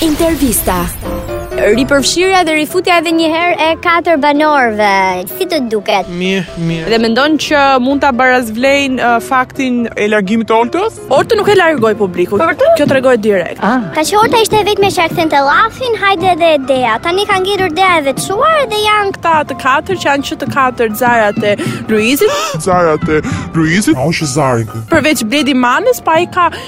Intervista. Ripërfshirja dhe rifutja edhe një herë e katër banorëve, si të duket? Mirë, mirë. Dhe mendon që mund ta barazvlejnë uh, faktin e largimit të Oltës? Oltë nuk e largoi publiku. Për të? Kjo tregoj direkt. Ah. Ngaqë Olta ishte e vetme që e kthente llafin, hajde edhe Dea. Tani ka ngelur Dea e veçuar dhe janë këta të katër që janë që të katër Zarat e Luizit. Zarat e Luizit. Është Zari. Përveç Bledi Manës, pa i ka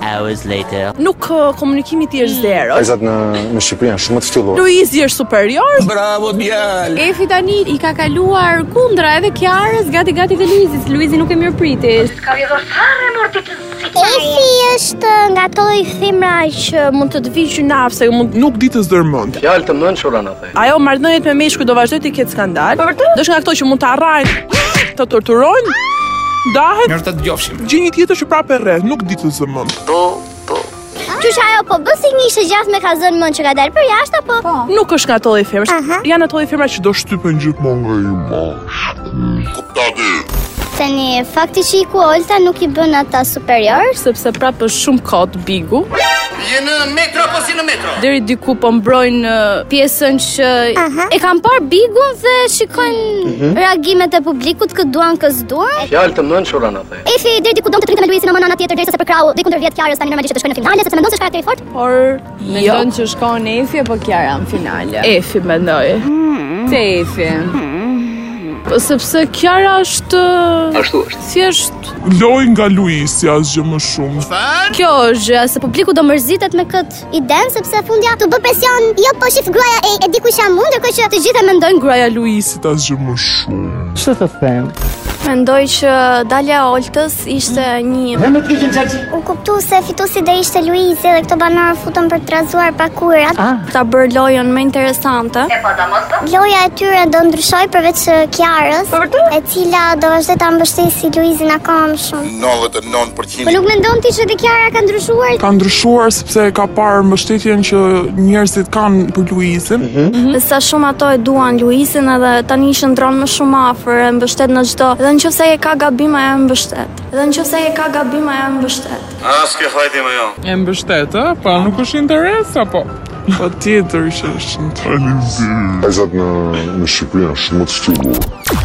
hours later. Nuk komunikimi i tij është zero. Vajzat në në Shqipëri janë shumë të shtirura. Luizi është superior. Bravo djalë. Efi tani i ka kaluar kundra edhe Kiarës, gati gati te Luizi. Luizi nuk e mirëpriti. Ka pjellë fare morti i zi. Efi është nga ato lloj femrash që mund të të vijë gjynaf se mund nuk di të zërë mend. Fjalë të mençura na Ajo marrëdhëniet me meshkujt do vazhdojë t'i ketë skandal. Po vërtet? Do është nga ato që mund ta rrahin, ta torturojnë. Dahet. Mirë të dëgjofshim. Gjen një tjetër që prapë rre, nuk di të zërë mend. Po, po. Që që ajo po bësi një ishe gjatë më ka zënë mend që ka dalë për jashtë apo? Po. Nuk është nga ato lloj femra. Janë ato lloj femra që do shtypen gjithmonë nga i madh. Kuptoj. Tani, fakti që iku Olta nuk i bën ata superior, sepse prapë është shumë kot Bigu. Je në metro apo si në metro? Deri diku po mbrojnë pjesën që Aha. e kanë parë Bigun dhe shikojnë mm -hmm. reagimet e publikut kë duan kë s'duan. Fjalë të mençura na the. Efi deri diku donte të rrinte me Luizin ama nga ana tjetër derisa s'e përkrahu dhe kundërvihet Kiarës tani normalisht të shkojnë në finale sepse mendon se është karakter i fortë. Por Mendoj jo. Do shkojë Efi apo Kjara në finale? Efi mendoj. Te Efi. Po sepse Kjara është... Ashtu është. Si është... Lojë nga Luizi, asgjë më shumë. Çfarë? Kjo është gjë, se publiku do mërzitet me këtë idenë, sepse në fund ja të bë presion, jo po shih gruaja e, e di ku jam unë, ndërkohë që të gjithë e mendojnë gruaja e Luizit, asgjë më shumë. Ç'të them? Mendoj që dalja e Oltës Ishte një... Në më të vikin qërë që... U kuptu se fituesi do ishte Luizi dhe këto banorë u futën për të rrëzuar pak ujërat. Ah. Për ta bërë lojën më interesante. E pa po, da mështë? Loja e tyre do ndryshoj përveç Kiarës. Për vërtet? E cila do vazhdojë ta mbështesi Luizin akoma më shumë. 99%. Për po nuk mendon ti që dhe Kiara ka ndryshuar? Ka ndryshuar se ka parë mbështetjen që njerëzit kanë për Luizin. Mm -hmm. Sa shumë ato e duan Luizin edhe tani i qëndron më shumë afër, e mbështet në çdo. Dhe nëse e ka gabim ajo e mbështet. Dhe nëse e ka gabim ajo e mbështet. A s'ke fajti më jo. E mbështet, ë? Po nuk është interes apo? Po tjetër që është në të Vajzat në, në Shqipëri janë shumë të shqipur